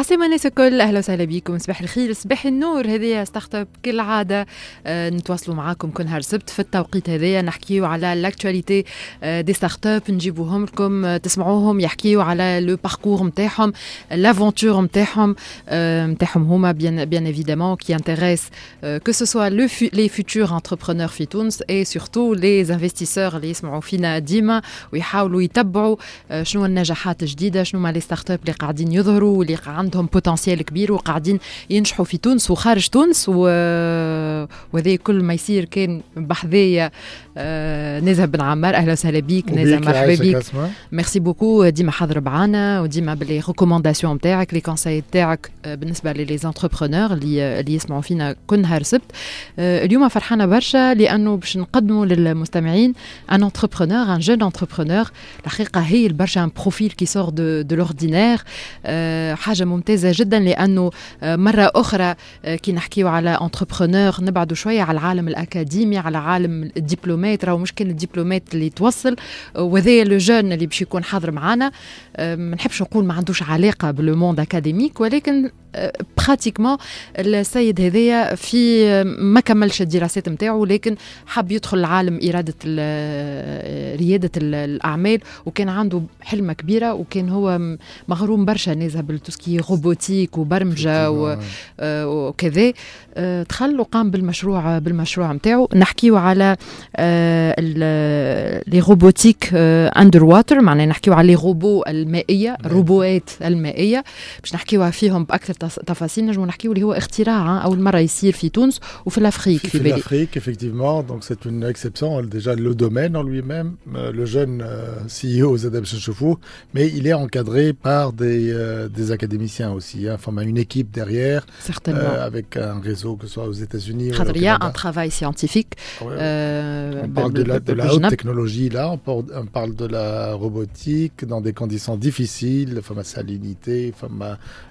عسلامة الناس الكل أهلا وسهلا بكم. صباح الخير صباح النور. هذه start-up كالعاده آه نتواصلوا معاكم كل نهار سبت في التوقيت هذايا نحكيو على l'actualité des start-up نجيبوهم لكم تسمعوهم يحكيو على le parcours نتاعهم l'aventure نتاعهم نتاعهم هما bien bien évidemment qui intéresse que ce soit les futurs entrepreneurs في تونس et surtout les investisseurs اللي يسمعوا فينا ديما ويحاولوا يتبعوا آه شنو النجاحات الجديدة شنو ما les start-up اللي قاعدين يظهروا واللي عندهم potentiel كبير وقاعدين ينجحوا في تونس وخارج تونس وهذا كل ما يصير كان بحذايا آه نزه بن عمار. أهلا وسهلا بيك نزه مرحبا بيك merci beaucoup ديما حاضر معنا وديما ب les recommandations نتاعك les conseils نتاعك بالنسبة les entrepreneurs اللي اللي يسمعوا فينا كل نهار سبت. آه اليوم فرحانة برشا لأنه باش نقدموا للمستمعين un entrepreneur un jeune entrepreneur الحقيقة هي برشا un profil qui sort de de l'ordinaire حاجة ممتازة جدا لأنه مرة أخرى كي نحكيو على entrepreneur نبعدوا شوية على العالم الأكاديمي على عالم الدبلومات راهو مش كان الدبلومات اللي توصل وهذا le jeune اللي باش يكون حاضر معنا ما نحبش نقول ما عندوش علاقة بال monde académique ولكن pratiquement السيد هذايا في ما كملش الدراسات نتاعو لكن حب يدخل لعالم إرادة ريادة الأعمال وكان عنده حلمة كبيرة وكان هو مغروم برشا نازل بالتوسكي robotique ou barmja ou, ouais. euh, دخل وقام بالمشروع بالمشروع نتاعو نحكيو على لي روبوتيك اندر واتر معناها نحكيو على لي روبو المائيه الروبوات المائيه باش نحكيو فيهم باكثر تفاصيل نجمو نحكيو اللي هو اختراع اول مره يصير في تونس وفي الافريك في, في l'Afrique effectivement donc c'est une exception déjà le domaine en lui-même le jeune CEO زاد باش نشوفوه mais il est encadré par des des académiciens aussi hein. enfin une équipe derrière certainement avec un réseau que ce soit aux États-Unis Il y a un travail scientifique ouais, euh, on parle de la, de la haute technologie là on parle, on parle de la robotique dans des conditions difficiles ma salinité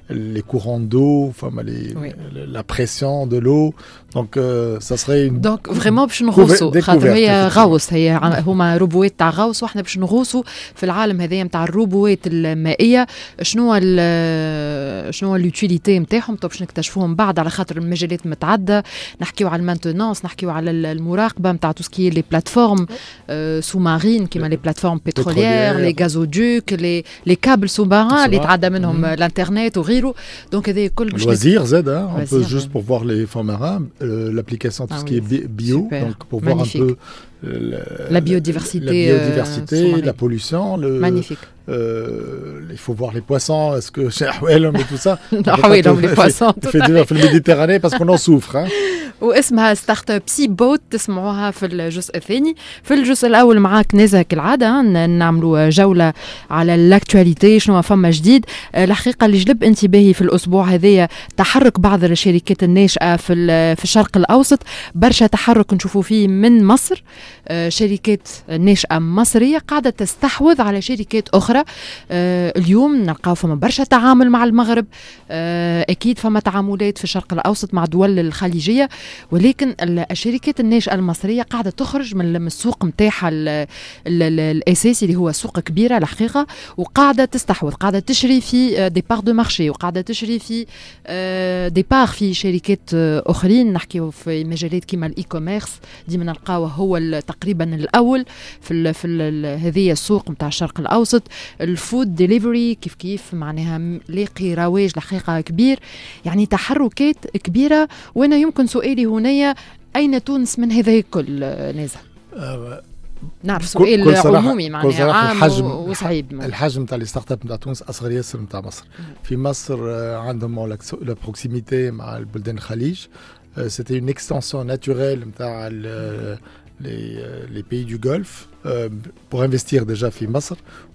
les courants d'eau, enfin, les, oui. la pression de l'eau. Donc, euh, ça serait une. Donc, vraiment, باش نغوصوا خاطر هي غوص هي هما robots تاع غوص وإحنا باش نغوصوا في العالم هذايا نتاع ال robots المائية. شنو شنو l'utilité نتاعهم تو باش نكتشفوهم بعد على خاطر المجالات متعددة. نحكيو على ال maintenance نحكيو على المراقبة نتاع tout ce qui est plateformes sous-marines كيما les plateformes pétrolières les gazoducs les les câbles sous اللي تعدى منهم الانترنت وغيره. Donc, des le loisir Z, hein, on peut juste pour voir les fonds marins, euh, l'application tout ah ce qui est bio, Super. donc pour Magnifique. voir un peu le, la biodiversité, la, biodiversité euh, la pollution. Le, Magnifique. Euh, il faut voir les poissons, est-ce que chez Ahwelom et tout ça Ahwelom, les poissons. fait dur في الميديتيراني parce qu'on en souffre. Hein. واسمها ستارت اب سي بوت تسمعوها في الجزء الثاني في الجزء الأول معاك نزا كالعاده نعملوا جوله على الاكtualité شنو فما جديد الحقيقة اللي جلب انتباهي في الأسبوع هذايا تحرك بعض الشركات الناشئه في في الشرق الاوسط برشا تحرك نشوفوا فيه من مصر شركات ناشئه مصريه قاعدة تستحوذ على شركات أخرى اليوم نلقاو فما برشا تعامل مع المغرب. أكيد فما تعاملات في الشرق الأوسط مع دول الخليجية ولكن الشركات الناشئه المصرية قاعدة تخرج من السوق نتاعها الأساسي اللي هو سوق كبيرة الحقيقة وقاعدة تستحوذ قاعدة تشري في des parts de marché وقاعدة تشري في des parts في شركات أخرين. نحكيو في مجالات كيما ال e-commerce ديما نلقاوه هو تقريبا الأول في في هذه السوق نتاع الشرق الأوسط. ال food delivery كيف كيف معناها لاقي رواج الحقيقة كبير. يعني تحركات كبيرة. وأنا يمكن سؤالي هنا أين تونس من هذا الكل نازل؟ أه نعرف سؤال عمومي معناها عام الحجم وصعيب. الحجم نتاع ال startup نتاع تونس أصغر ياسر نتاع مصر. في مصر عندهم la proximité مع البلدان الخليج. c'était une extension naturelle نتاع les, les pays du Golfe. euh, pour investir déjà في مصر.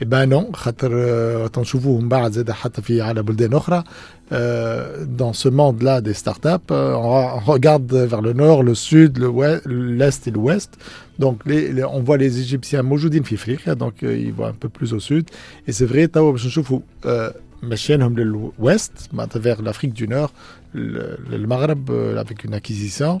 Eh ben euh, euh, dans ce monde-là des startups, euh, on regarde vers le nord, le sud, l'est et l'ouest. Donc, les, les, on voit les Égyptiens Moujoudin Fifriqia, donc ils voient un peu plus au sud. Et c'est vrai, de l'ouest, vers l'Afrique du Nord, le, le Maghreb avec une acquisition.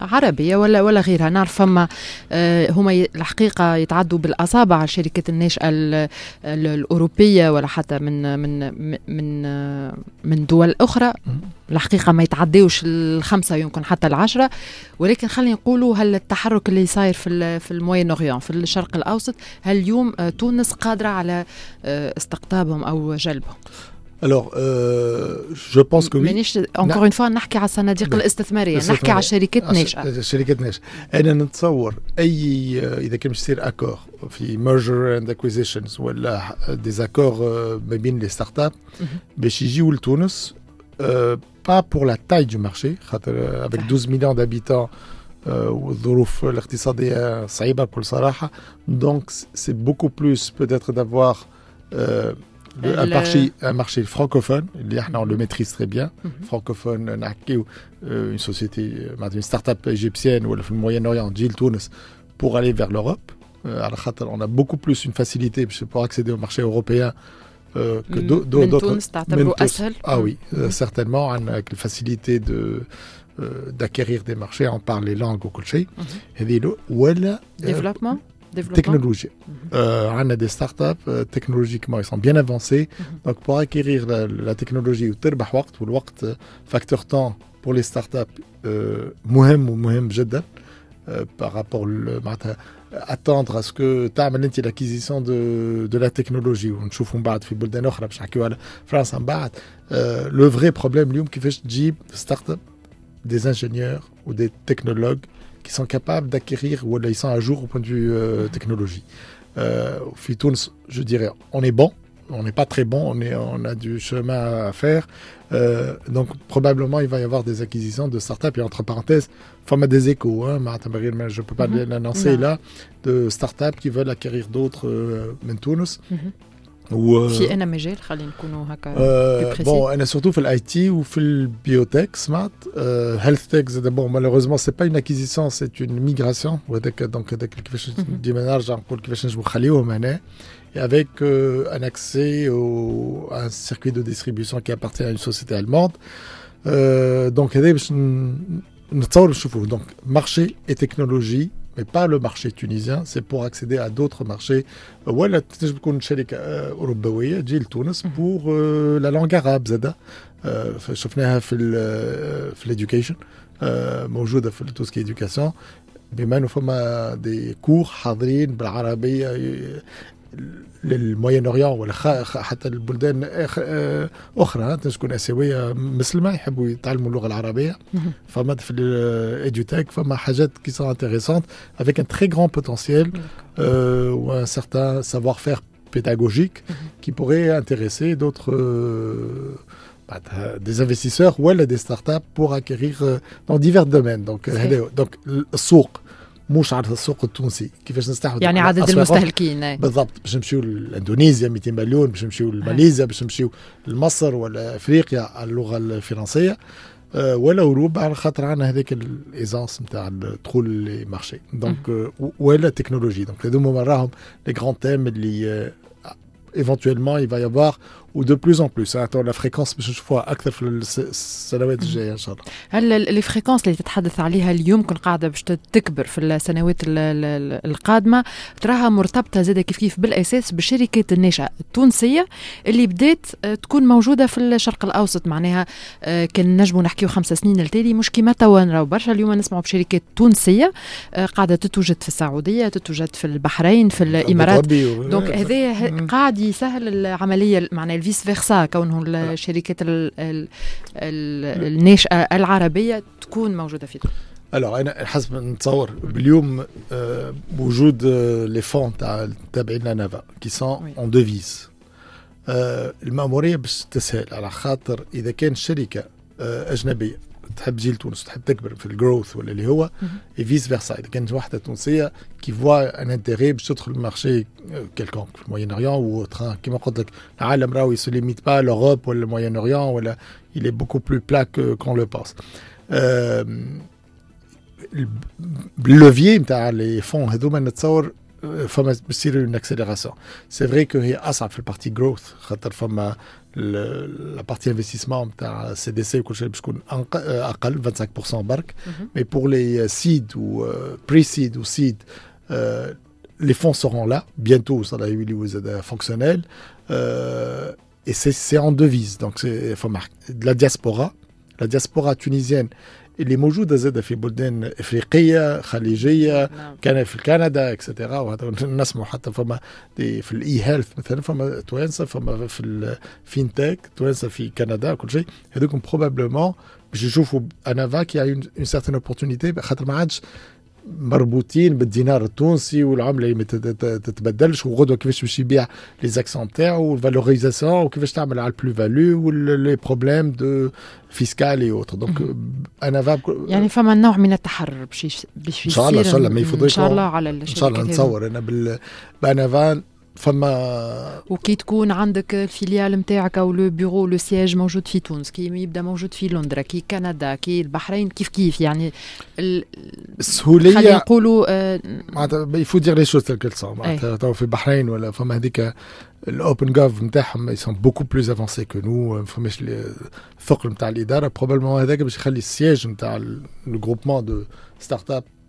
عربية ولا ولا غيرها. نعرف فما آه، هما الحقيقة يتعدوا بالأصابع الشركات الناشئة الأوروبية ولا حتى من من من من دول أخرى. الحقيقة ما يتعديوش الخمسة يمكن حتى العشرة. ولكن خلينا نقولوا هل التحرك اللي صاير في في ال Moyen-Orient في الشرق الأوسط هل اليوم آه، تونس قادرة على استقطابهم أو جلبهم؟ Je pense que oui. مانيش encore une fois نحكي على الصناديق الاستثمارية. نحكي على شركات ناشئه شركات ناشئه أنا نتصور أي إذا كان باش يصير accord في mergers and acquisitions ولا des accords ما بين les startups باش يجيو لتونس pas pour la taille de marché خاطر avec 12 مليون d'habitants والظروف الاقتصادية صعيبة بكل صراحة. donc c'est beaucoup plus peut-être d'avoir un, marché, un marché francophone, on le maîtrise très bien. Mm -hmm. Francophone, une société, une start-up égyptienne ou le Moyen-Orient, Gilles Tunis, pour aller vers l'Europe. On a beaucoup plus une facilité pour accéder au marché européen euh, que d'autres. Ah oui, euh, certainement, avec la facilité de d'acquérir des marchés, on parle les langues au Kolchei. Développement technologie. Euh, on a des startups euh, technologiquement, ils sont bien avancés. Mhm. Donc pour acquérir la, la technologie, ou le facteur temps pour les startups, euh, مهم ومهم جدا par rapport le attendre à ce que تعمل l'acquisition de de la technologie ونشوفوا من بعد في بلدان اخرى باش نحكيو على فرنسا من بعد le vrai problème اليوم كيفاش تجيب startup des ingénieurs ou des technologues qui sont capables d'acquérir ou ils sont à jour au point de vue euh, technologie. Euh, je dirais, on est bon, on n'est pas très bon, on, est, on a du chemin à faire. Euh, donc probablement il va y avoir des acquisitions de startups et entre parenthèses, format des échos, hein, je ne peux pas mm-hmm. l'annoncer là, de startups qui veulent acquérir d'autres euh, في انا مجال خلينا نكونوا هكا euh, بون انا سورتو في الاي تي وفي البيوتك سمعت هيلث تك زاد بون مالوغوزمون سي با اون اكيزيسيون سي اون ميغراسيون وهذاك دونك هذاك كيفاش ديما نرجع نقول كيفاش نجمو نخليوهم هنا avec euh, un accès au, à un circuit de distribution qui appartient à une société allemande. Euh, donc, donc, marché et technologie mais pas le marché tunisien, c'est pour accéder à d'autres marchés. ولا تنجم تكون شركة أوروبية تجي لتونس pour la langue arabe زادا شفناها في في l'éducation موجودة في tout ce qui est éducation بما انه فما دي كور حاضرين بالعربيه للموين اوريون ولا حتى البلدان اخرى تكون اسيويه مسلمه يحبوا يتعلموا اللغه العربيه فما في الايديوتيك فما حاجات كي سون انتريسونت افيك ان تري غران بوتنسيال ou un certain savoir-faire pédagogique qui pourrait intéresser d'autres euh, bah, des investisseurs ou des startups pour acquérir euh, dans divers domaines. Donc, euh, donc le souk, مش على السوق التونسي. كيفاش نستحوذ؟ يعني عدد المستهلكين بالضبط. باش نمشيو لاندونيسيا 200 مليون. باش نمشيو لماليزيا باش نمشيو لمصر ولا افريقيا اللغة الفرنسية. آه، ولا Europe على خاطر عندنا هذاك l'aisance نتاع الدخول les marchés donc ولا technologie. donc هذوما راهم les grands thèmes اللي éventuellement il va y avoir de plus en plus hein, la fréquence باش نشوفوها أكثر في السنوات الجاية إن شاء الله. هل la fréquence اللي تتحدث عليها اليوم كن قاعدة باش تكبر في السنوات القادمة تراها مرتبطة زاده كيف كيف بالأساس بالشركات الناشئة التونسية اللي بدات آه، تكون موجودة في الشرق الأوسط. معناها آه، كان نجموا نحكيو خمسة سنين التالي مش كيما توا نراو برشا. اليوم نسمعوا بشركات تونسية آه، قاعدة تتوجد في السعودية تتوجد في البحرين في الإمارات. donc هذا قاعد يسهل العملية. معناها ال vice versa كونه الشركات الناشئة العربية تكون موجودة في تونس. alors أنا حسب نتصور باليوم آه وجود آه les fonds تاع تابعين ANAVA qui sont en devise المأمورية باش تسهل على خاطر إذا كان شركة آه أجنبية تحب تجي لتونس تحب تكبر في ال growth ولا اللي هو et vice versa إذا كانت واحدة تونسية qui voit un intérêt باش تدخل ال marché quelconque في ال Moyen-Orient كيما قلت لك العالم راهو il se limite pas l'Europe ولا ال Moyen-Orient ولا il est beaucoup plus plat qu'on le pense. بال levier نتاع les fonds هذوما نتصور فما باش تصير une accélération c'est vrai que هي أصعب في ال partie growth خاطر فما لا بارتي انفستيسمون نتاع سي دي سي وكل شيء باش تكون اقل 25% برك مي بور لي سيد و بري سيد و سيد les fonds seront là bientôt ça va être fonctionnel euh, et c'est en devise donc c'est de la diaspora la diaspora tunisienne اللي موجودة زاد في بلدان إفريقية خليجية نعم. كان في كندا et cetera وهذا نسمع حتى فما في ال e-health مثلا فما توانسة فما في ال fintech توانسة في كندا كل شيء هذوك probablement باش يشوفوا ANAVA qui est une certaine opportunité خاطر ما عادش مربوطين بالدينار التونسي والعملة اللي ما تتبدلش وغدوة كيفاش باش يبيع les actions تاعو وال valorisation وكيفاش تعمل على ال plus-value و les problèmes de fiscal et autres donc ANAVA يعني فما نوع من التحرر باش باش إن شاء الله إن شاء الله ما يفضلش إن شاء الله على إن شاء الله نتصور أنا بال ب ANAVA فما وكي تكون عندك ال filiale نتاعك ou le bureau le siège موجود في تونس كي يبدأ موجود في لندرا كي كندا كي البحرين كيف كيف؟ يعني السهوليه خلينا نقولوا آه معناتها il faut dire les choses telles que معناتها تو في البحرين ولا فما هذيك ال open gov نتاعهم sont beaucoup plus avancés que nous ما فماش الثقل نتاع الإدارة. probablement هذاك باش يخلي ال siège نتاع le groupement de ستارت اب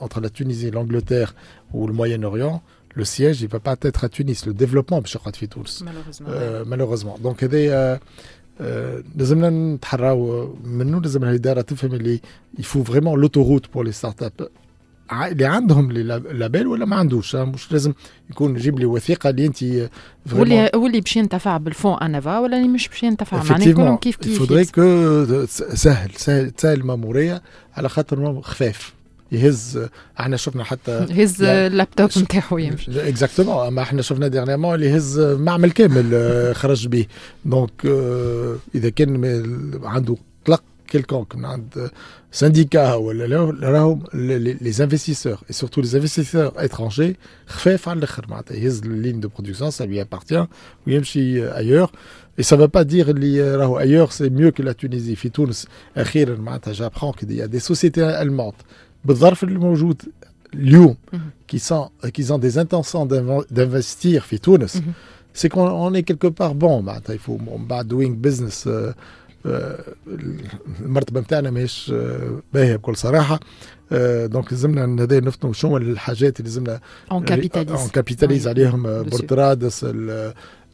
entre la Tunisie, l'Angleterre ou le Moyen-Orient, le siège, il ne va pas être à Tunis. Le développement, malheureusement. Euh, malheureusement. Donc, euh, euh, il faut vraiment l'autoroute pour les startups اللي عندهم لابيل ولا ما عندوش مش لازم يكون يجيب لي وثيقه اللي انت واللي واللي باش ينتفع بالفون انافا ولا اللي مش باش ينتفع معناها يكونوا كيف كيف فودري كو سهل سهل سهل الماموريه على خاطر خفاف يهز احنا شفنا حتى يهز اللابتوب نتاعو يمشي اكزاكتومون اما احنا شفنا ديرنيامون اللي يهز معمل كامل آه، خرج به دونك آه، اذا كان عنده قلق كيلكونك من عند سانديكا ولا راهم لي انفستيسور اي سورتو لي انفستيسور اترونجي خفاف على الاخر معناتها يهز اللين دو برودكسيون سا لي ابارتيان ويمشي ايور Et ça ne veut pas dire que ailleurs c'est mieux que la Tunisie. في تونس اخيرا j'apprends qu'il y a des sociétés allemandes بالظرف اللي موجود اليوم qui sont qui ont des intentions d'investir في تونس c'est qu'on est quelque part bon معناتها il faut بعد doing business المرتبه نتاعنا ماهيش باهيه بكل صراحه دونك لازمنا هذا نفهموا شنو الحاجات اللي لازمنا اون كابيتاليز اون كابيتاليز عليهم بورترادس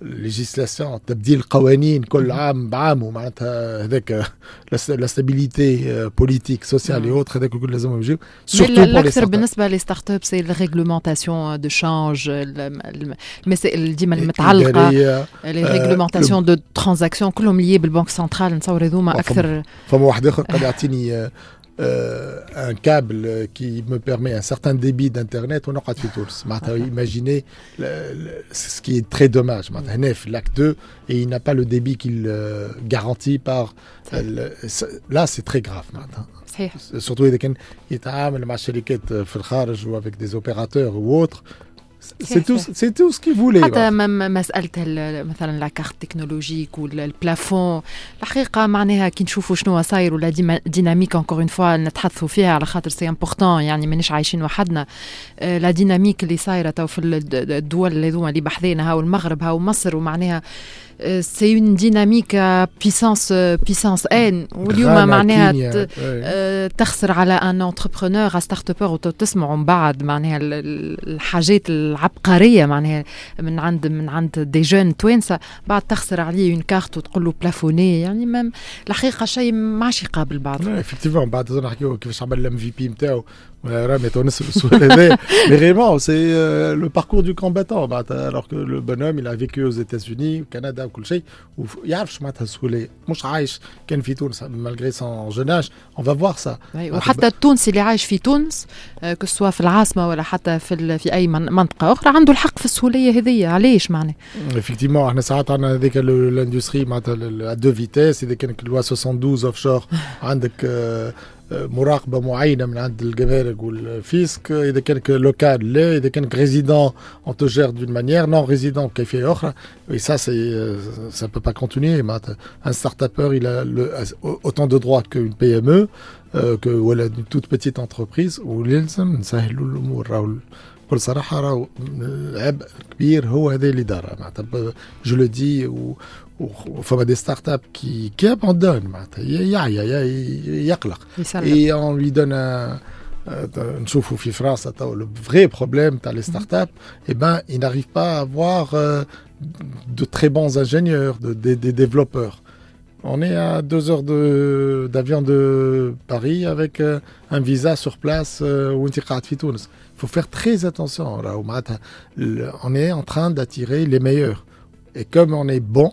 ليجيسلاسيون تبديل قوانين كل عام بعام ومعناتها هذاك la stabilité politique sociale autre هذاك الكل لازم يجيو الأكثر بالنسبة les startups c'est ال réglementation de change المسائل ديما المتعلقة les réglementations de transaction كلهم liées بال banque centrale نتصور هذوما أكثر. فما واحد آخر قد يعطيني euh, un câble qui me permet un certain débit d'internet on aura fait tous imaginez ce qui est très dommage. L'acte 2 et il n'a pas le débit qu'il euh, garantit par euh, le, là c'est très grave surtout ah, il est à y a des avec des opérateurs ou autres. Tout ce qu'il voulait. حتى مسألة مثلا la carte technologique وال plafond الحقيقة معناها كي نشوفوا شنو صاير و la dynamique encore une fois نتحدثوا فيها على خاطر c'est important يعني مانيش عايشين وحدنا. la dynamique اللي صايرة تو في الدول اللي هذوما اللي بحذينا هاو المغرب هاو مصر ومعناها c'est une dynamique puissance puissance n واليوم معناها تخسر على un entrepreneur startupeur وتسمعوا من بعد معناها الحاجات العبقريه معناها من عند من عند des jeunes توانسه بعد تخسر عليه une carte وتقول له plafonnée يعني الحقيقة شيء ما عادش يقابل بعض effectivement بعد نحكيو كيفاش عمل الام في بي نتاعو رامي تونس السؤال هذا mais vraiment c'est euh, le parcours du combattant alors que le bonhomme il a vécu aux États-Unis au Canada وكل شيء ويعرف معناتها السهوله مش عايش كان في تونس malgré son jeune âge on va voir ça وحتى التونسي اللي عايش في تونس كسوا في العاصمه ولا حتى في في اي منطقه اخرى عنده الحق في السهوليه هذيا علاش معناها effectivement احنا ساعات عندنا هذيك الاندستري معناتها دو فيتيس اذا كانت لوا 72 اوف شور عندك مراقبه معينه من عند الجمارك والفيسك اذا كانك لوكال لا اذا كانك ريزيدون اون تو جير دون مانيير نون ريزيدون بكيفيه اخرى اي سا سي سا بو با كونتينيي معناتها ان ستارت ابر il a le, autant de droits qu'une PME euh, que ولا une toute petite entreprise ولازم نسهلوا الامور راهو بكل صراحه راهو عبء كبير هو هذا اللي دار معناتها جو لو دي وفما دي ستارت اب كي كي اباندون معناتها يعيا يقلق اي اون لي دون نشوفوا في فرنسا تو لو فري بروبليم تاع لي ستارت اب اي بان اي ناريف با افوار de très bons ingénieurs, de, de, des développeurs. On est à deux heures d'avion de, de, Paris avec euh, un visa sur place euh, Il faut faire très attention. Là, on est en train d'attirer les meilleurs. Et comme on est bon,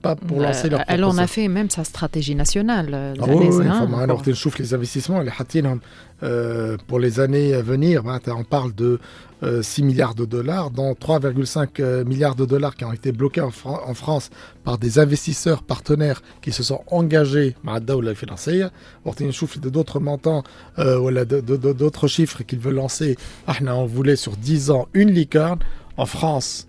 pas pour lancer leur Elle en a fait même sa stratégie nationale. Ah oui, oui, alors les investissements, les Hatin, euh, pour les années à venir, on parle de euh, 6 milliards de dollars, dont 3,5 milliards de dollars qui ont été bloqués en, Fran en, France par des investisseurs partenaires qui se sont engagés à la financière. On souffle d'autres montants, euh, voilà, d'autres chiffres qu'ils veulent lancer. On voulait sur 10 ans une licorne. En France,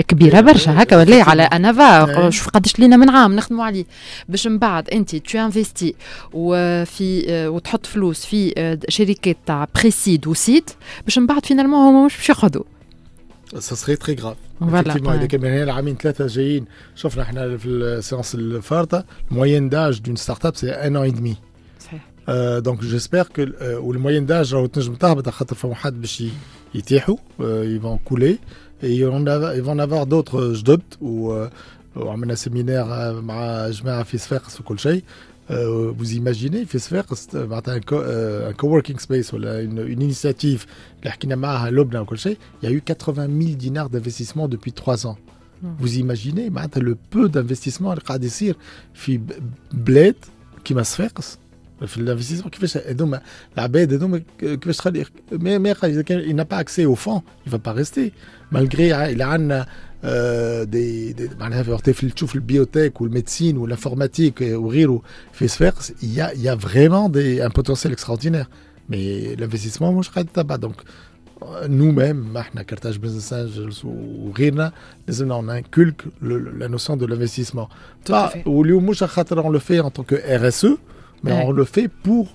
كبيرة برشا هكا ولا؟ على ANAVA شوف قداش لينا من عام نخدموا عليه. باش من بعد أنت تو investi وفي وتحط فلوس في شركات تاع pre-seed و seed باش من بعد finalement هما مش باش ياخذوا ça serait très grave effectivement اذا كان العامين ثلاثة جايين شفنا إحنا في ال séance الفارطه ال moyenne d'âge d'une startup c'est un an et demi صحيح donc j'espère que وال moyenne d'âge راهو تنجم تهبط خاطر فما حد باش يتيحوا يفون كولي ils vont en avoir d'autres جدد وعملنا سيمينار مع جماعه في صفاقس وكل شيء Euh, vous imaginez في صفاقس معناتها un coworking space ولا une, une initiative اللي حكينا معاها لبنى وكل شيء il y a eu 80 000 dinars d'investissement depuis 3 ans vous imaginez معناتها le peu d'investissement اللي قاعد يصير في بلاد كيما صفاقس في الانفستيسمون كيفاش هذوما العباد هذوما كيفاش تخلي ما ما اذا كان il n'a pas accès au fond il va pas rester malgré الى عندنا دي, دي معناها في تشوف البيوتيك والميديسين والانفورماتيك وغيره في سفير il y a il y a vraiment des un potentiel extraordinaire mais l'investissement مش قاعد تبع دونك nous-mêmes, Carthage Business Angels ou Rina, on inculque la notion de l'investissement. On le fait en tant que RSE, mais on le fait pour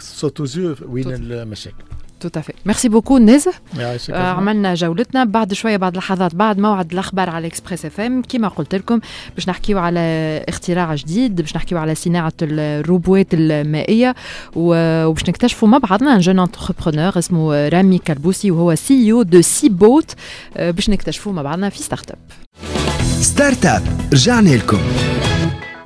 صوتو زو وين المشاكل tout à fait merci beaucoup نازه عملنا جولتنا بعد شوية بعد لحظات بعد موعد الاخبار على Express FM كيما قلت لكم باش نحكيو على اختراع جديد باش نحكيو على صناعه الروبوات المائيه وباش نكتشفوا مع بعضنا un jeune entrepreneur اسمه رامي كالبوسي وهو CEO de Seabot باش نكتشفوا مع بعضنا في ستارت اب ستارت اب رجعنا لكم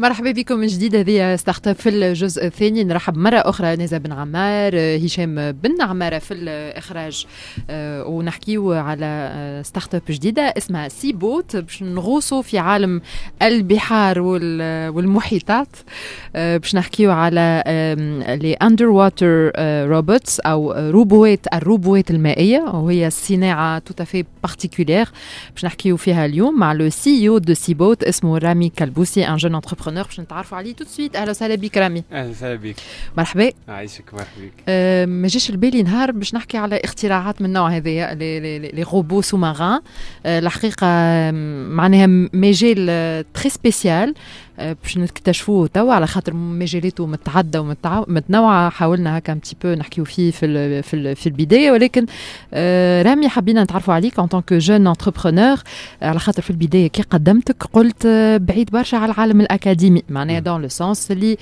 مرحبا بكم من جديد. هذه Start Up في الجزء الثاني. نرحب مرة أخرى نزا بن عمار هشام بن عمارة في الإخراج. آه، ونحكيو على startup جديدة اسمها Seabot باش نغوصوا في عالم البحار والمحيطات. آه، باش نحكيو على les underwater robots أو روبوات الروبوات المائية. وهي صناعة tout à fait particulière باش نحكيو فيها اليوم مع le CEO de Seabot اسمه رامي كالبوسي un jeune entrepreneur entrepreneur باش نتعرفوا عليه tout de suite أهلا وسهلا بك رامي. أهلا وسهلا بك. مرحبا. عايشك مرحبا بك. أه ما جاش البالي نهار باش نحكي على اختراعات من النوع هذايا les robots sous-marins أه الحقيقة معناها مجال très spécial آه، باش نكتشفوه توا على خاطر مجالاته متعدة ومتنوعة حاولنا هكا petit peu نحكيو فيه في في, في البداية. ولكن آه، رامي حبينا نتعرفوا عليك en tant que jeune entrepreneur على خاطر في البداية كي قدمتك قلت آه، بعيد برشا على العالم الأكاديمي. معناها dans le sens اللي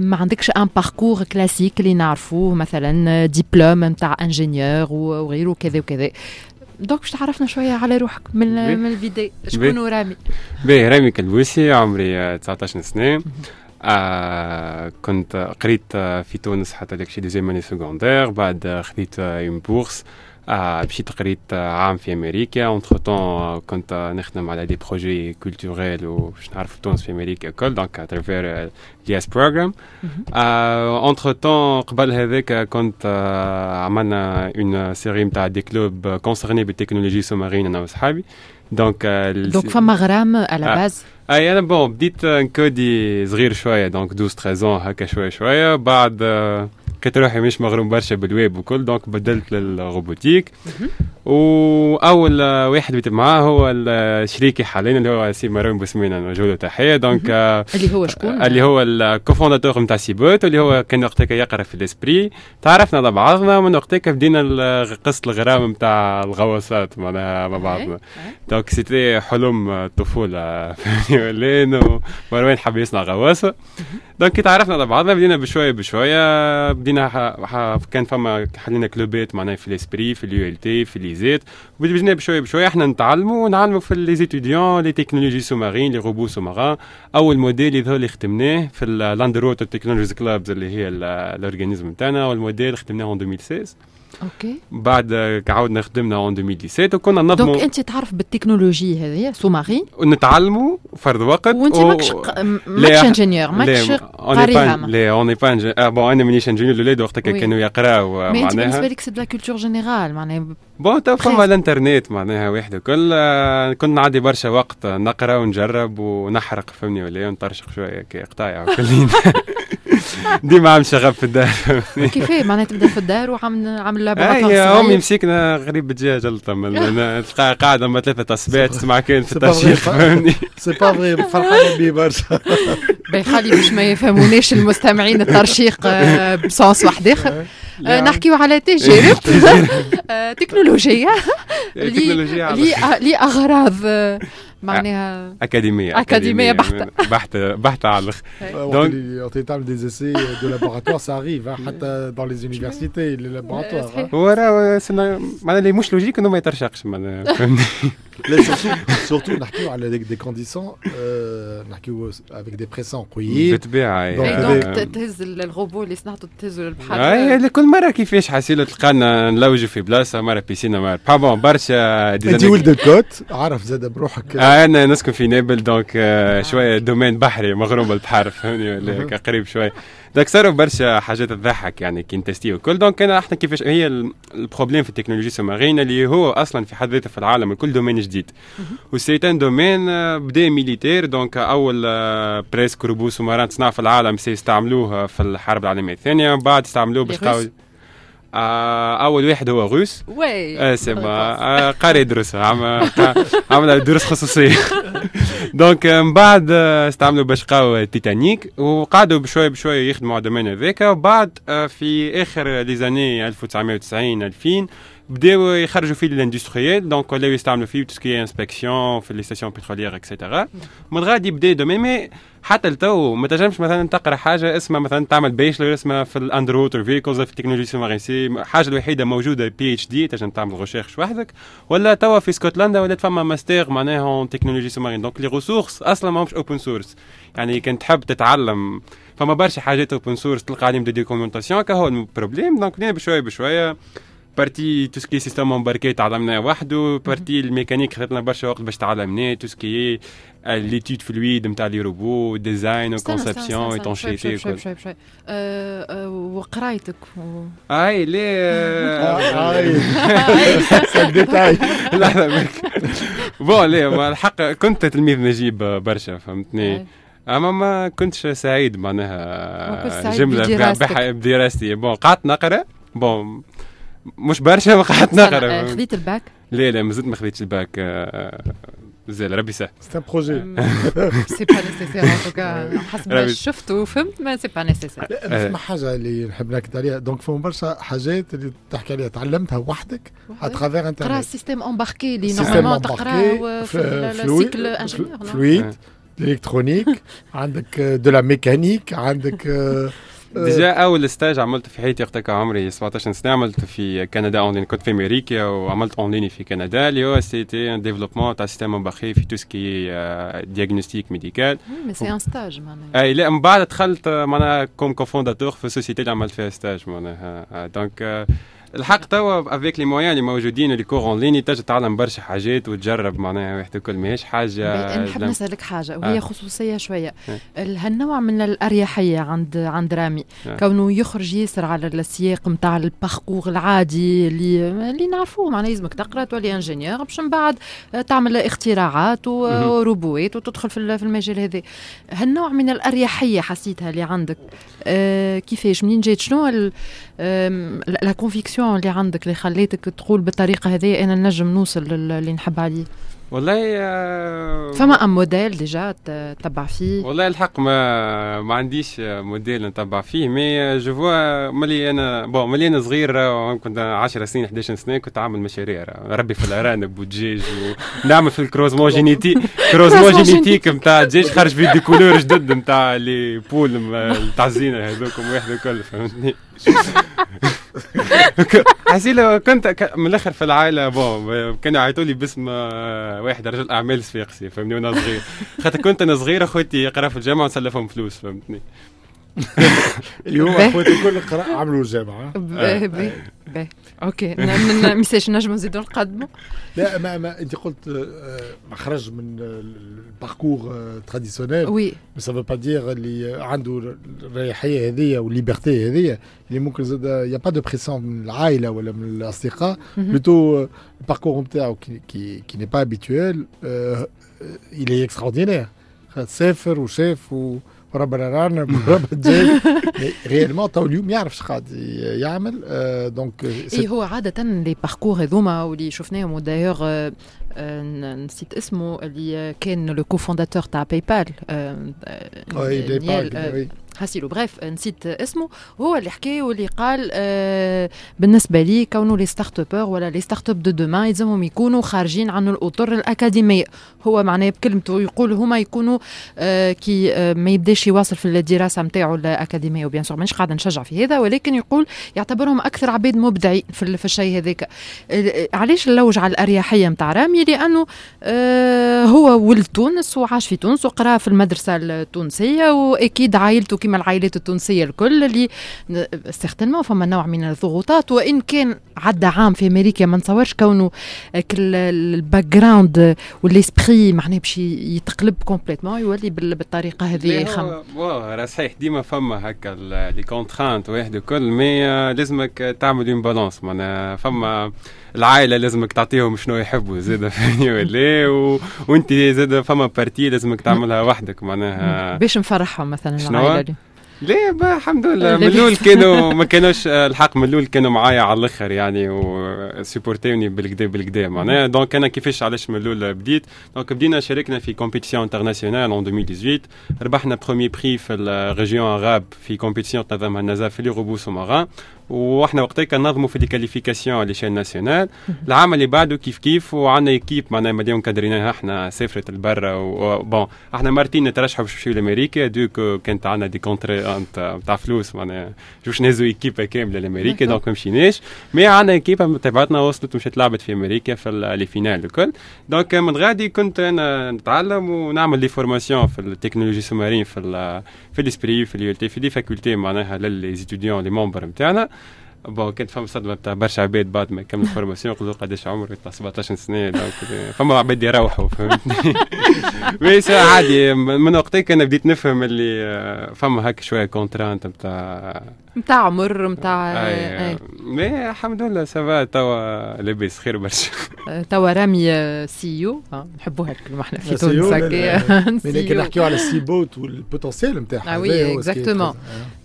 ما عندكش un parcours classique اللي نعرفوه مثلا ديبلوم نتاع ingénieur وغيره كذا وكذا. donc باش تعرفنا شوية على روحك من من البداية. شكون رامي؟ باهي رامي كلبوسي عمري 19 سنة. آه كنت قريت في تونس حتى لك شي deuxième année secondaire بعد خذيت une bourse مشيت قريت عام في أمريكا. entre-temps كنت نخدم على des projets culturels وباش نعرف تونس في أمريكا الكل donc à travers YES Program entre-temps قبل هذاك كنت عملنا une série نتاع des clubs concernés بال technologie sous-marine أنا وصحابي donc donc فما غرام à la base اي أنا bon بديت نكودي صغير شوية donc 12 13 هكا شوية شوية بعد لقيت روحي مش مغروم برشا بالويب وكل donc بدلت لل robotique وأول واحد بديت معاه هو شريكي حاليا اللي هو سي مروان بوسمينة نوجه له تحيه donc اللي هو شكون؟ اللي هو ال cofondateur نتاع Seabot اللي هو كان وقتك يقرأ في ال ESPRIT. تعرفنا على بعضنا من وقتك بدينا قصة الغرام نتاع الغواصات معناها مع بعضنا. donc c'était حلم الطفوله فهمتني ولين مروان حب يصنع غواصة. donc كي تعرفنا على بعضنا بدينا بشوية بشوية. بدينا كان فما حلينا كلوبات معناها في ال ESPRIT في ال ULT في ليزيت وبدينا بشوية بشوية إحنا نتعلموا ونعلموا في les étudiants les technologies sous-marines les robots sous-marins أول موديل اللي خدمناه في ال Underwater Technologies Clubs اللي هي ال organisme نتاعنا والموديل خدمناه 2016 okay. بعد عاودنا خدمنا en 2017 وكنا نظموا donc أنت تعرف بالتكنولوجي هذه sous-marine ونتعلموا فرد وقت وأنت و... ماكش ماكش ingénieur ماكش قاريها لا on est pas bon أنا مانيش ingénieur الاولاد وقتها كانوا يقراو معناها mais أنت بالنسبة لك c'est de la culture générale معناها bon توا فما الانترنت معناها واحد الكل كنا نعدي برشا وقت نقرا ونجرب ونحرق فهمني ولا ونطرشق شوية كي قطايع وكلين ديما عم شغب في الدار. كيفاه؟ معناها تبدا في الدار وعم عامل لعبه اي أمي مسكنا غريب الدجاج تلقى قاعدة ما ثلاثة اصبات تسمع كان في الترشيق فهمني؟ سي با فري فرحان بيه برشا. خلي باش ما يفهموناش المستمعين الترشيق بصوص واحد اخر نحكيو على تجارب. تكنولوجيه لاغراض معناها أكاديمية أكاديمية بحتة. بحتة بحتة على الآخر دونك تعمل دي boursiers de laboratoire, ça arrive, hein, dans les universités, les laboratoires. Hein. وراه معناها اللي مش logique انه ما يترشقش معناها surtout نحكيو على des conditions نحكيو avec des pressions قويين بالطبيعه donc تهز الروبو اللي صنعته تهزه للبحر اي كل مره كيفاش حاسيلو تلقانا نلوجوا في بلاصه مره piscine مره bon برشا انت ولد ال côte عارف زاد بروحك أنا نسكن في نابل donc شوية domaine بحري مغروم بالبحر فهمني؟ ولا قريب شوية donc صاروا برشا حاجات تضحك يعني كي نتستي وكل donc أنا إحنا كيفاش هي ال problème في التكنولوجيا ال sous-marine اللي هو أصلا في حد ذاته في العالم الكل domaine جديد. و c'est un domaine بدا militaire donc أول presque robot sous-marin تصنع في العالم سيستعملوه في الحرب العالمية الثانية بعد استعملوه باش آه أول واحد هو غوس وي. آه سي آه قاري يدرس عمل عمل دروس خصوصية. donc من بعد استعملوا باش قاو تيتانيك وقعدوا بشويه بشويه يخدموا على ال domaine هذاك وبعد في آخر les années 1990 2000 بداو يخرجوا فيه لل industriel donc ولاو يستعملوا فيه tout ce qui inspection في les stations pétrolières et cetera من غادي يبدا domaine mais حتى لتو ما تنجمش مثلا تقرأ حاجة اسمها مثلا تعمل bachelor اسمها في ال underwater vehicles في التكنولوجيا sous-marine سي الحاجة الوحيدة موجودة PhD تنجم تعمل recherche وحدك. ولا توا في اسكتلندا ولات فما ماستر معناها تكنولوجيا sous-marine donc les ressources أصلا ماهمش open source يعني كان تحب تتعلم فما برشا حاجات open source تلقى عليهم des documentations كهو ال problème donc بشوية بشوية. partie tout ce qui système embarqué تعلمناه وحده partie ال mécanique خذت لنا برشا وقت باش تعلمناه tout ce qui l'étude fluide نتاع les robots design و conception étanchéité شوي شوي شوي وقرايتك اي ليه اي ديتاي لحظه بون ليه الحق كنت تلميذ نجيب برشا فهمتني؟ أما ما كنتش سعيد معناها جملة بدراستي بون قعدت نقرأ؟ بون مش برشا ما قعدت نقرا خذيت الباك؟ لا لا مازلت ما خذيتش الباك زين ربي يسهل. سي ان بروجي سي با نيسيسير ان توكا حسب ما شفت وفهمت ما c'est pas nécessaire فما حاجة اللي نحب ناكد عليها. donc فما برشا حاجات اللي تحكي عليها. تعلمتها وحدك à travers internet تقرا ال système embarqué اللي normalement تقراه في ال cycle ingénieur fluide ال électronique عندك de la mécanique عندك déjà اول stage عملته في حياتي وقتها عمري 17 سنه عملت في كندا اونلاين كنت في أمريكا وعملت اونلاين في كندا اللي هو c'était un développement تاع système embarqué في tout ce qui diagnostic médical mais c'est un stage معناها اي لا من بعد دخلت معناها comme cofondateur في ال société اللي عملت فيها stage معناها donc الحق توا avec les moyens اللي موجودين les cours en ligne تجي تتعلم برشا حاجات وتجرب معناها واحد الكل. ماهيش حاجة نحب نسألك حاجة وهي آه. خصوصيه شوية هالنوع من الأريحية عند عند رامي؟ آه. كونه يخرج ياسر على السياق نتاع ال parcours العادي اللي اللي نعرفوه. معناها لازمك تقرأ تولي ingénieur باش من بعد تعمل اختراعات وروبوات وتدخل في المجال هذا. هالنوع من الأريحية حسيتها اللي عندك؟ آه كيفاش؟ منين جات؟ شنو la conviction اللي عندك اللي خليتك تقول بالطريقة هذه أنا نجم نوصل للي نحب عليه؟ والله آه فما أم modèle déjà تتبع فيه؟ والله الحق ما ما عنديش موديل نتبع فيه mais je vois ملي أنا bon ملي أنا صغير كنت 10 سنين 11 سنة كنت عامل مشاريع ربي في الارانب والدجاج ونعمل في ال croisement généti croisement génétique نتاع الدجاج خرج فيه des couleurs جدد نتاع les poules تاع الزينة هذوك واحد الكل فهمتني؟ حسيلة كنت من الآخر في العائلة bon كانوا يعيطوا لي باسم واحد رجل أعمال صفاقسي فهمني وأنا صغير. خاطر كنت أنا صغير أخوتي يقرا في الجامعة ونسلفهم فلوس فهمتني. اليوم أخوتي الكل قرا عملوا الجامعة باهي باهي okay. message نجم نزيدو نقدموا. لا ما, ما أنت قلت خرج من ال parcours traditionnel oui mais ça veut pas dire اللي عنده الريحيه هذه وال liberté هذه اللي ممكن زاد y a pas de pression من العائلة ولا من الأصدقاء. plutôt ال parcours نتاعو qui qui n'est pas habituel il est extraordinaire. سافر وشاف و ربنا رانا ربنا جاي ريالمون تو اليوم يعرف قاعد يعمل دونك اي هو عاده لي باركور هذوما واللي شفناهم ودايوغ نسيت اسمه اللي كان لو كوفونداتور تاع باي بال خاسيلو بريف نسيت اسمه. هو اللي حكى واللي قال آه بالنسبة لي كونه لي ستارت ابور ولا لي ستارت اب دو دومان يلزمهم يكونوا خارجين عن الأطر الأكاديمية. هو معناه بكلمته يقول هما يكونوا آه كي آه ما يبداش يواصل في الدراسة نتاعو الأكاديمية. و bien sûr مانيش قاعدة نشجع في هذا ولكن يقول يعتبرهم أكثر عباد مبدعين في, في الشيء هذاك. علاش نلوج على الأريحية نتاع رامي؟ لأنه آه هو ولد تونس وعاش في تونس وقرأ في المدرسة التونسية وأكيد عائلته كما العائلات التونسية الكل اللي certainement فما نوع من الضغوطات وإن كان عدى عام في أمريكا ما نتصورش كونه ال background وال esprit معناه باش يتقلب complètement يولي بالطريقة هذه يخم راه صحيح ديما فما هكا les contraintes واحد الكل mais لازمك تعمل un balance معناها فما العائلة لازمك تعطيهم شنو يحبوا زاد فهمني ولا و... وانت زاد فما partie لازمك تعملها وحدك معناها. باش نفرحهم مثلا العائلة دي. ليه با الحمد لله. من الأول كانوا ما كانوش الحق من الأول كانوا معايا على الآخر يعني و supportiوني بالكدا بالكدا معناها. donc أنا كيفاش علاش من الأول بديت؟ donc بدينا شاركنا في compétition internationale en 2018 ربحنا premier prix في ال région arabe في compétition تنظمها النزاف في les robots sous-marins وإحنا وقتها كنظموا في ال qualification على l'échelle nationale. العام اللي بعده كيف كيف وعندنا équipe معناها مليون كادريناها إحنا سافرت لبرا و bon إحنا مرتين نترشحوا باش نمشيو لامريكا donc كانت عندنا des contraintes نتاع فلوس معناها. باش نهزوا équipe كاملة لأمريكا donc ما مشيناش. mais عندنا équipe تبعتنا وصلت ومشيت لعبت في أمريكا في les finales الكل. donc من غادي كنت أنا نتعلم ونعمل les formations في ال technologie sous-marine في في ال ESPRIT في اليو في des facultés معناها للي les membres نتاعنا bon كانت فما صدمة بتاع برشا عباد بعد ما يكملوا formation يقولوا قداش عمرك؟ يطلع 17 سنة فما عباد يروحوا فهمتني؟ بس عادي من وقتها كان بديت نفهم اللي فما هكا شوية contrainte بتاع نتاع عمر نتاع mais الحمد لله ça va توا لاباس خير برشا. توا رامي CEO نحبوها الكلمة إحنا في تونس كي نحكيو على السي بوت والبوتنسيال نتاعها oui exactement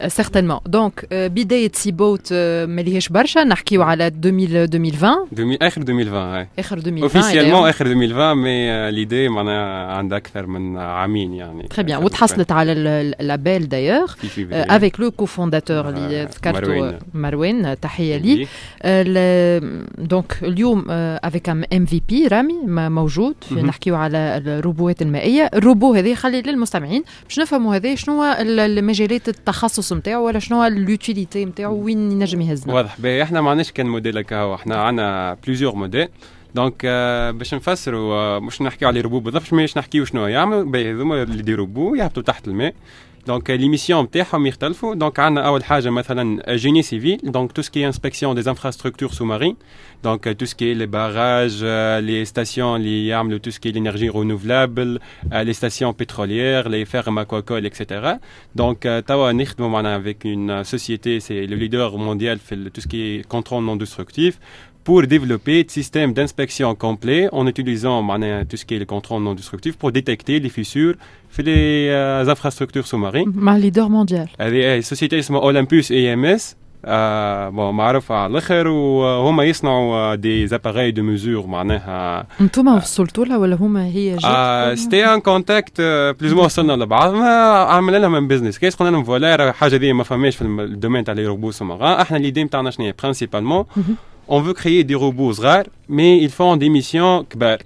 certainement donc بداية Seabot ماليهاش برشا. نحكيو على 2020 آخر 2020 آخر 2020 officiellement آخر 2020 mais l'idée معناها عندها أكثر من عامين يعني. très bien وتحصلت على ال label دايوغ avec le cofondateur اللي ذكرته مروان تحية لي. donc اليوم avec MVP رامي موجود. نحكيو على ال robots المائية. الروبو هذا خلي للمستمعين باش نفهموا هذا شنو هو المجالات التخصص نتاعو ولا شنو هو ال utilité نتاعو وين ينجم يهزنا. واضح. باهي إحنا ما عندناش كان موديل هكا. إحنا عندنا plusieurs modèles donc باش نفسروا مش نحكيو على روبو بالضبط مش نحكيو شنو يعملوا باهي هذوما اللي يديروا روبو يهبطوا تحت الماء. دونك ليميسيون نتاعهم يختلفوا دونك عندنا اول حاجه مثلا جيني سيفيل دونك تو سكي انسبكسيون دي انفراستركتور سو مارين دونك تو سكي لي باراج لي ستاسيون اللي يعملوا تو سكي لينيرجي رونوفلابل لي ستاسيون بتروليير لي فيرم اكواكول اكسيتيرا دونك توا نخدموا معنا افيك اون سوسيتي سي لو ليدر مونديال في تو سكي كونترول نون ديستركتيف pour développer un système d'inspection complet en utilisant tout ce qui est le contrôle non destructif pour détecter les fissures في les euh, infrastructures sous-marines. مع ليدر مونديال. هذه سوسيتي اسمها اولمبوس اي ام اس آه بون معروفة على الاخر وهما يصنعوا دي زاباري دو ميزور معناها انتم وصلتوا لها ولا هما هي جات آه ستي ان كونتاكت بلوز مو وصلنا لبعضنا عملنا لها من بزنس كيس قلنا لهم فوالا حاجه دي ما فماش في الدومين تاع لي روبو سوماران احنا ليدي نتاعنا شنو هي برينسيبالمون on veut créer des robots rares, mais ils font des missions Kbar.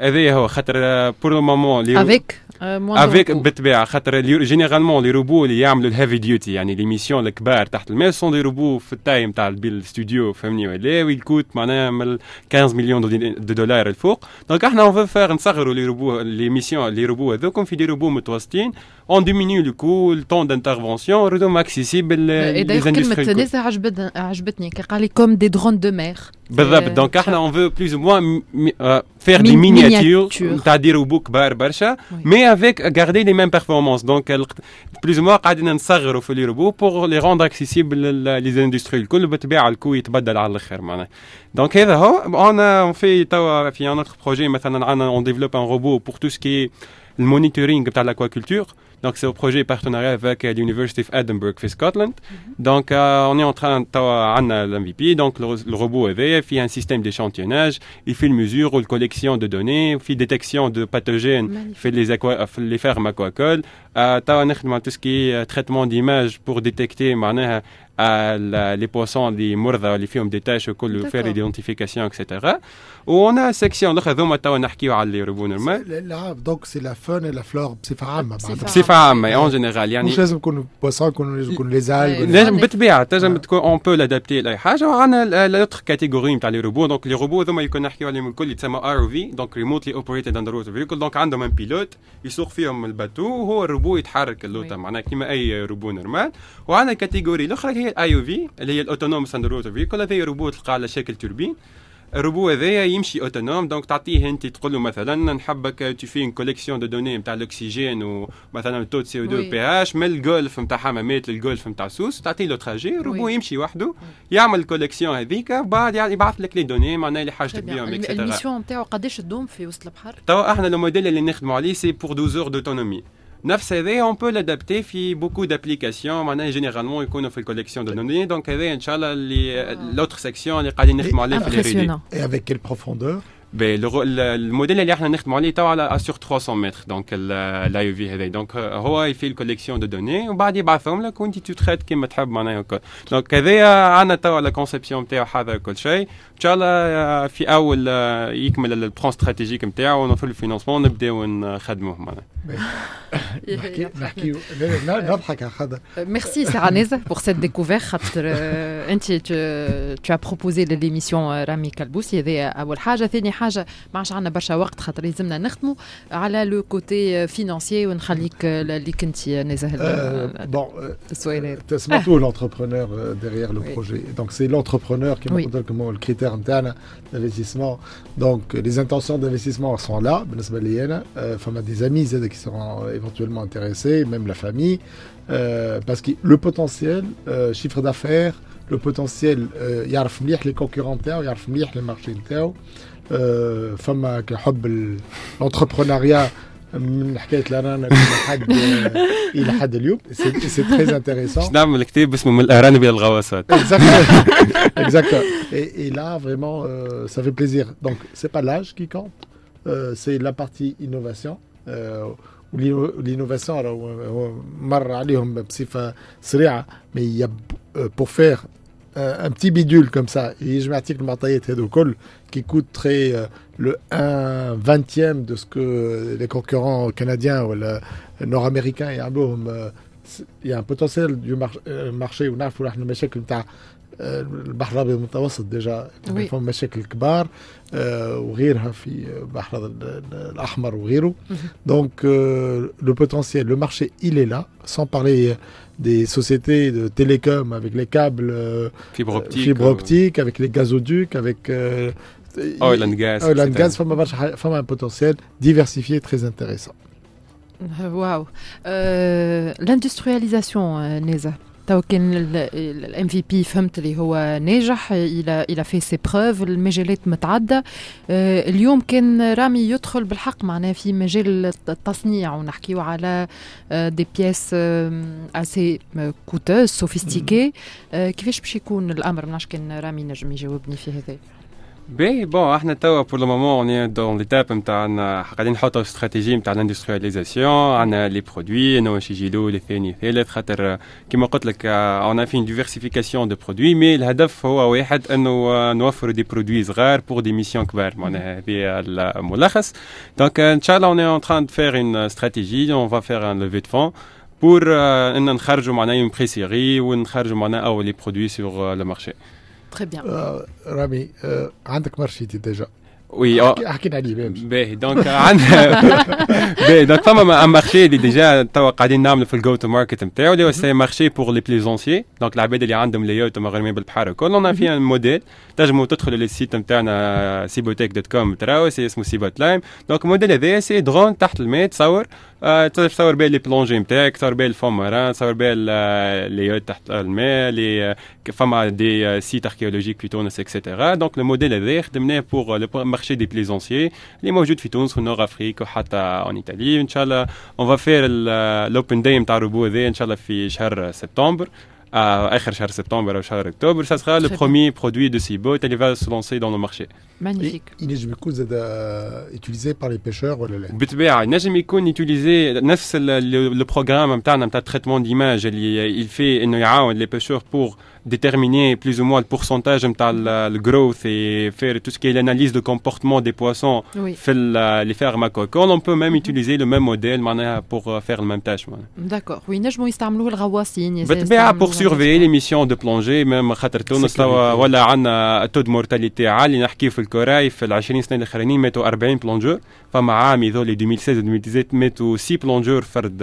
Eh euh, Kbar. Pour le moment, les... Avec افيك بالطبيعه خاطر جينيرالمون لي روبو اللي يعملوا الهيفي ديوتي يعني لي ميسيون الكبار تحت الماء سون دي روبو في التاي نتاع الاستوديو فهمني ولا ويكوت معناها من 15 مليون دو دولار الفوق دونك احنا اون فير نصغروا لي روبو لي ميسيون لي روبو هذوكم في دي روبو متوسطين اون ديمينيو لو كو التون دانترفونسيون ردهم اكسيسيبل لي كلمه ناس عجبتني كي قال لي كوم دي درون دو مير بالضبط دونك احنا اون فو بلوز او موان فير دي مينياتور تاع دي روبو كبار برشا مي افيك غاردي لي ميم بيرفورمانس دونك بلوز او موان قاعدين نصغروا في لي روبو بور لي روندر اكسيسيبل لي زاندستري الكل بالطبيعه الكو يتبدل على الاخر معناها دونك هذا هو انا في توا في ان اوتر بروجي مثلا عندنا اون ديفلوب ان روبو بور تو سكي المونيتورينغ بتاع الاكواكولتور Donc, c'est au projet partenariat avec l'University of Edinburgh في Scotland. Donc, euh, on est en train de l'MVP. Donc, le, le robot il fait un système d'échantillonnage, il fait une mesure ou une collection de données, il fait détection de pathogènes, il fait les, aqua, les fermes aquacoles. Euh, tout ce qui est traitement d'image pour détecter معناها les poissons اللي مرضى اللي فيهم دي تاش وكل faire l'identification etc. ونا سيكسيون الاخرى ذوما توا نحكيو على اللي يربون الماء لا donc c'est la faune la flore بصفة عامة بصفة عامة. en général يعني مش لازم يكونوا poissons يكونوا يكونوا les algues لازم بالطبيعة تنجم تكون on peut l'adapter لأي حاجة. وعندنا l'autre catégorie نتاع les robots donc les robots ذوما يكون نحكيو عليهم الكل يتسمى ROV donc remotely operated underwater vehicle donc عندهم un pilote يسوق فيهم ال bateau وهو الروبو يتحرك اللوطه معناها كيما أي robot normal وعندنا ال catégorie الأخرى هي ال AUV اللي هي ال autonomous underwater vehicle هذا روبو تلقى على شكل torpille الروبو هذايا يمشي autonome. donc تعطيه أنت تقول له مثلا نحبك في une collection de données نتاع الأكسجين ومثلا taux CO2 pH من ال golfe نتاع حمامات لل golfe نتاع سوس تعطيه له trajet ال robot يمشي وحده يعمل ال collection هذيك بعد يبعث لك les données معناها اللي حاجتك بهم extra ال mission نتاعو قداش تدوم في وسط البحر؟ توا إحنا الموديل اللي نخدموا عليه c'est pour 12 heures d'autonomie نفس هذا on peut l'adapter في beaucoup d'applications معناها généralement يكونوا في الكوليكسيون دو دوني دونك هذا ان شاء الله اللي لوتر سيكسيون اللي قاعدين نخدموا عليه في الريدي et avec quelle profondeur الموديل اللي احنا نخدموا عليه توا على سور 300 متر دونك الاي في هذا دونك هو يفي الكوليكسيون دو دوني وبعد يبعثهم لك وانت تتخيل كيما تحب معناها دونك هذايا عندنا توا لا كونسيبسيون نتاعو حاضر كل شيء ان شاء الله في اول يكمل البلان استراتيجيك نتاعو ونوصل الفينانسمون نبداو نخدموه معناها نحكي نحكي نضحك على خاطر ميرسي سي نيزا بور سيت ديكوفير خاطر انت تو بروبوزي ليميسيون رامي كالبوسي هذا اول حاجه ثاني حاجه ما عادش عندنا برشا وقت خاطر لازمنا نخدموا على لو كوتي فينانسيي ونخليك اللي كنت نزه بون سمعتوا l'entrepreneur derrière le projet donc c'est l'entrepreneur qui m'a dit comment le critère interne d'investissement donc les intentions d'investissement sont là بالنسبه لي انا فما des amis qui seront éventuellement intéressés même la famille parce que le potentiel chiffre d'affaires le potentiel يعرف مليح les concurrents نتاعو يعرف مليح les marchés نتاعو فما كحب l'entrepreneuriat من حكايه لارانا لحد الى حد اليوم سي تري انتريسون باش نعمل كتاب اسمه من الارانب الى الغواصات exactement et, et là vraiment euh, ça fait plaisir donc c'est pas l'âge qui compte euh, c'est Euh, l'innovation euh, euh, mais il y a pour faire un petit bidule comme ça et je m'article le qui coûterait le 1 vingtième de ce que les concurrents canadiens ou nord-américains et il y a un potentiel du marché ou البحر الابيض المتوسط ديجا فهم مشاكل كبار وغيرها في البحر الاحمر وغيره دونك لو بوتنسيال لو مارشي il est là sans parler des sociétés de télécom avec les câbles fibre optique, fibre optique avec les gazoducs avec oil and gas oil and gas فما برشا فما un potentiel diversifié très intéressant واو l'industrialisation نيزا تو كان الام في بي فهمت اللي هو ناجح إلى إلى في سي بروف المجالات متعدده اليوم كان رامي يدخل بالحق معناه في مجال التصنيع ونحكيو على دي بياس اسي كوتوز سوفيستيكي كيفاش باش يكون الأمر؟ ما كان رامي نجم يجاوبني في هذا. باهي بون احنا توا بور لو مومون اون دون ليتاب نتاعنا قاعدين نحطوا استراتيجي نتاع الاندسترياليزاسيون عندنا لي برودوي انه باش يجي الاول الثاني الثالث خاطر كيما قلت لك اون في ديفرسيفيكاسيون دو برودوي مي الهدف هو واحد انه نوفروا دي برودوي صغار بور دي ميسيون كبار معناها هذه الملخص دونك ان شاء الله اون اون تران دو فير اون استراتيجي اون فا فير ان لوفي دو فون بور ان نخرجوا معناها اون بري سيري ونخرجوا معناها اول لي برودوي سور لو مارشي très bien رامي عندك marché déjà. oui حكينا عليه باهي donc عندنا باهي donc فما un marché اللي déjà توا قاعدين نعملوا في ال go-to-market نتاعو اللي هو c'est marché pour les plaisanciers donc العباد اللي عندهم les yachts مغرمين بالبحر الكل. on fait un modèle تنجموا تدخلوا لل site نتاعنا seabotech.com تراو c'est اسمه Seabot Lime donc ال modèle هذايا c'est drone تحت الماء تصور. تصور بها les plongées نتاعك تصور بها ال fond marin تصور بها les تحت الماء لي فما des sites archéologiques في تونس et cetera donc ال modèle هذا خدمناه pour le marché des plaisanciers اللي موجود في تونس و nord-Afrique وحتى en Italie ان شاء الله on va faire ال open day نتاع الروبو هذا ان شاء الله في شهر سبتمبر à اخر شهر سبتمبر او شهر اكتوبر ça sera le premier produit de Cibot qui va se lancer dans le marché magnifique ينجم يكون زاد utilisé par les pêcheurs ولا لا بالطبيعه ينجم يكون utilisé نفس لو بروغرام نتاعنا نتاع تريتمون ديماج اللي il fait انه يعاون les pêcheurs pour déterminer plus ou moins le pourcentage de le growth et faire tout ce qui est l'analyse de comportement des poissons oui. les fermes aquacoles. On peut même mm -hmm. utiliser le même modèle pour faire la même tâche. D'accord. Oui, نجموا يستعملوه الغواصين بالطبيعة pour surveiller les missions de plongée même خاطر تونس ولا عندنا تو دو مورتاليتي عالي نحكي في الكوراي في ال 20 سنة الأخرانيين ماتوا 40 بلونجور فما عام يذول 2016 2017 ماتوا 6 بلونجور فرد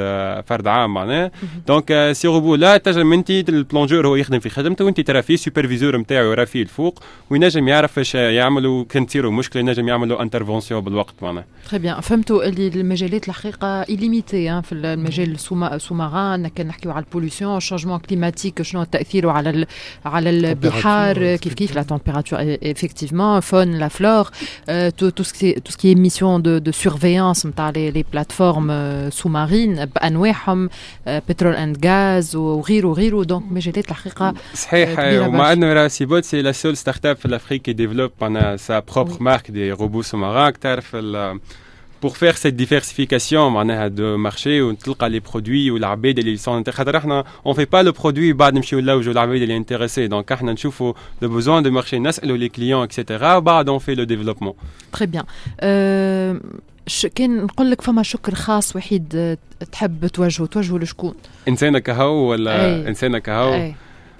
فرد عام معناها دونك سي روبو لا تنجم انت البلونجور هو يخدم في خدمته وانت ترى فيه سوبرفيزور نتاعو يرى فيه الفوق وينجم يعرف إيش يعملوا كان تصيروا مشكلة ينجم يعملوا انترفونسيون بالوقت معناها très bien فهمتوا اللي المجالات الحقيقة illimités في المجال ال sous-marin كان نحكيو على ال pollution ال changement climatique شنو تأثيره على على البحار كيف كيف la température effectivement faune la flore tout, tout ce qui est, tout ce qui est mission de, de surveillance نتاع les, les plateformes sous-marines بأنواعهم بترول and gas وغيره وغيره donc مجالات الحقيقة صحيح ومع إنه راسي peut-être c'est la seule start-up في l'Afrique qui développe sa propre marque des robots sous-marins. تعرف pour faire cette diversification معناها de marché وتلقى les produits والعباد اللي sont. خاطر إحنا on fait pas le produit بعد نمشيو نلوجوا العباد اللي انتريسي دونك إحنا نشوفوا le besoin de marché نسالوا les clients etc وبعد fait le développement. Très bien. Euh... كان نقول لك فما شكر خاص وحيد تحب توجهه توجهه لشكون؟ انسانك هو ولا. انسانك هو؟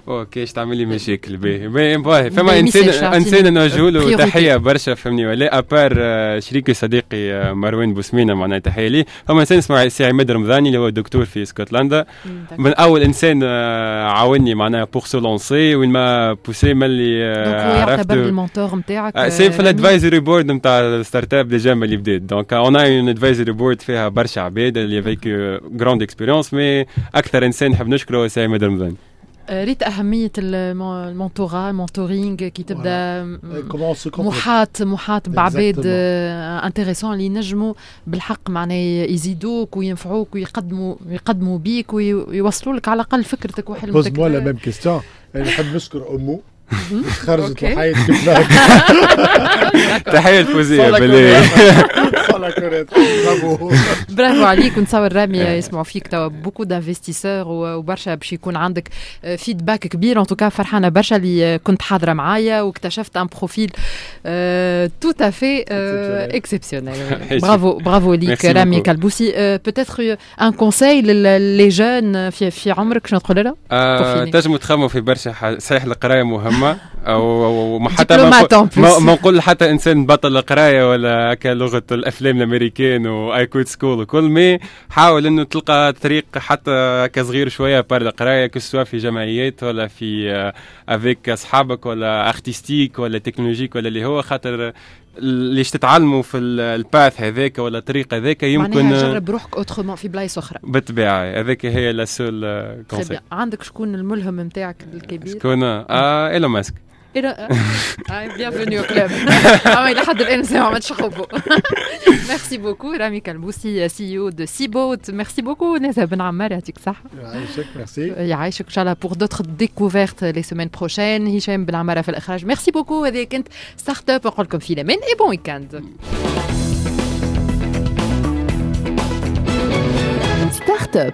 OK إيش تعمل لي مشاكل باهي باهي فما انسان انسان نوجه له تحية برشا فهمني. ولا ابار شريكي صديقي مروان بوسمينة معناها تحية لي. فما إنسان اسمه سي عماد رمضاني اللي هو دكتور في اسكتلندا. من أول إنسان عاوني معناها pour se lancer و il m'a poussé ملي عرفت ال mentor نتاعك c'est vrai ال advisory board نتاع ال start-up déjà ملي بديت. donc on a un advisory board فيها برشا عباد اللي avec grande expérience mais أكثر إنسان نحب نشكره سي عماد رمضاني. ريت أهمية ال mentorat ال mentoring كي تبدا محاط محاط بعباد intéressants اللي ينجموا بالحق معناه يزيدوك وينفعوك ويقدموا يقدموا بيك ويوصلوا لك على الأقل فكرتك وحلمتك pose-moi la même question نحب نشكر أمو خرجت وحيت تحية الفوزية بالله برافو عليك ونتصور رامي يسمعوا فيك. توا beaucoup d'investisseurs وبرشا باش يكون عندك feedback كبير. en tout cas فرحانة برشا اللي كنت حاضرة معايا واكتشفت un profil tout à fait exceptionnel برافو برافو ليك رامي كالبوسي peut-être un conseil les jeunes في في عمرك شنو تقول لها؟ تنجموا تخموا في برشا صحيح القراية مهمة. أو حتى ما نقول حتى إنسان بطل القراية ولا هكا لغة الأفلام الامريكان و I quit school وكل mais حاول إنه تلقى طريق حتى هكا صغير شوية à part القرايه que ce soit في جمعيات ولا في avec أصحابك ولا artistique ولا technologique ولا اللي هو خاطر ليش تتعلموا في ال path هذاك ولا الطريق هذاك يمكن معناها جرب روحك autrement في بلايص أخرى بالطبيعه هذاك هي la seule عندك شكون الملهم نتاعك الكبير؟ شكون؟ آه إيلون ماسك bienvenue au club. إلى حد الآن ما عملتش خوفو. ميرسي بوكو رامي كالبوسي سي او دو سيبوت ميرسي بوكو نزه بن عمار يعطيك الصحة. يعيشك ميرسي. يعيشك إن شاء الله بور دوتر ديكوفيرت لي سيمين بروشين هشام بن عمارة في الإخراج ميرسي بوكو هذه كانت ستارت اب نقول لكم في الأمان اي بون ويكاند. ستارت اب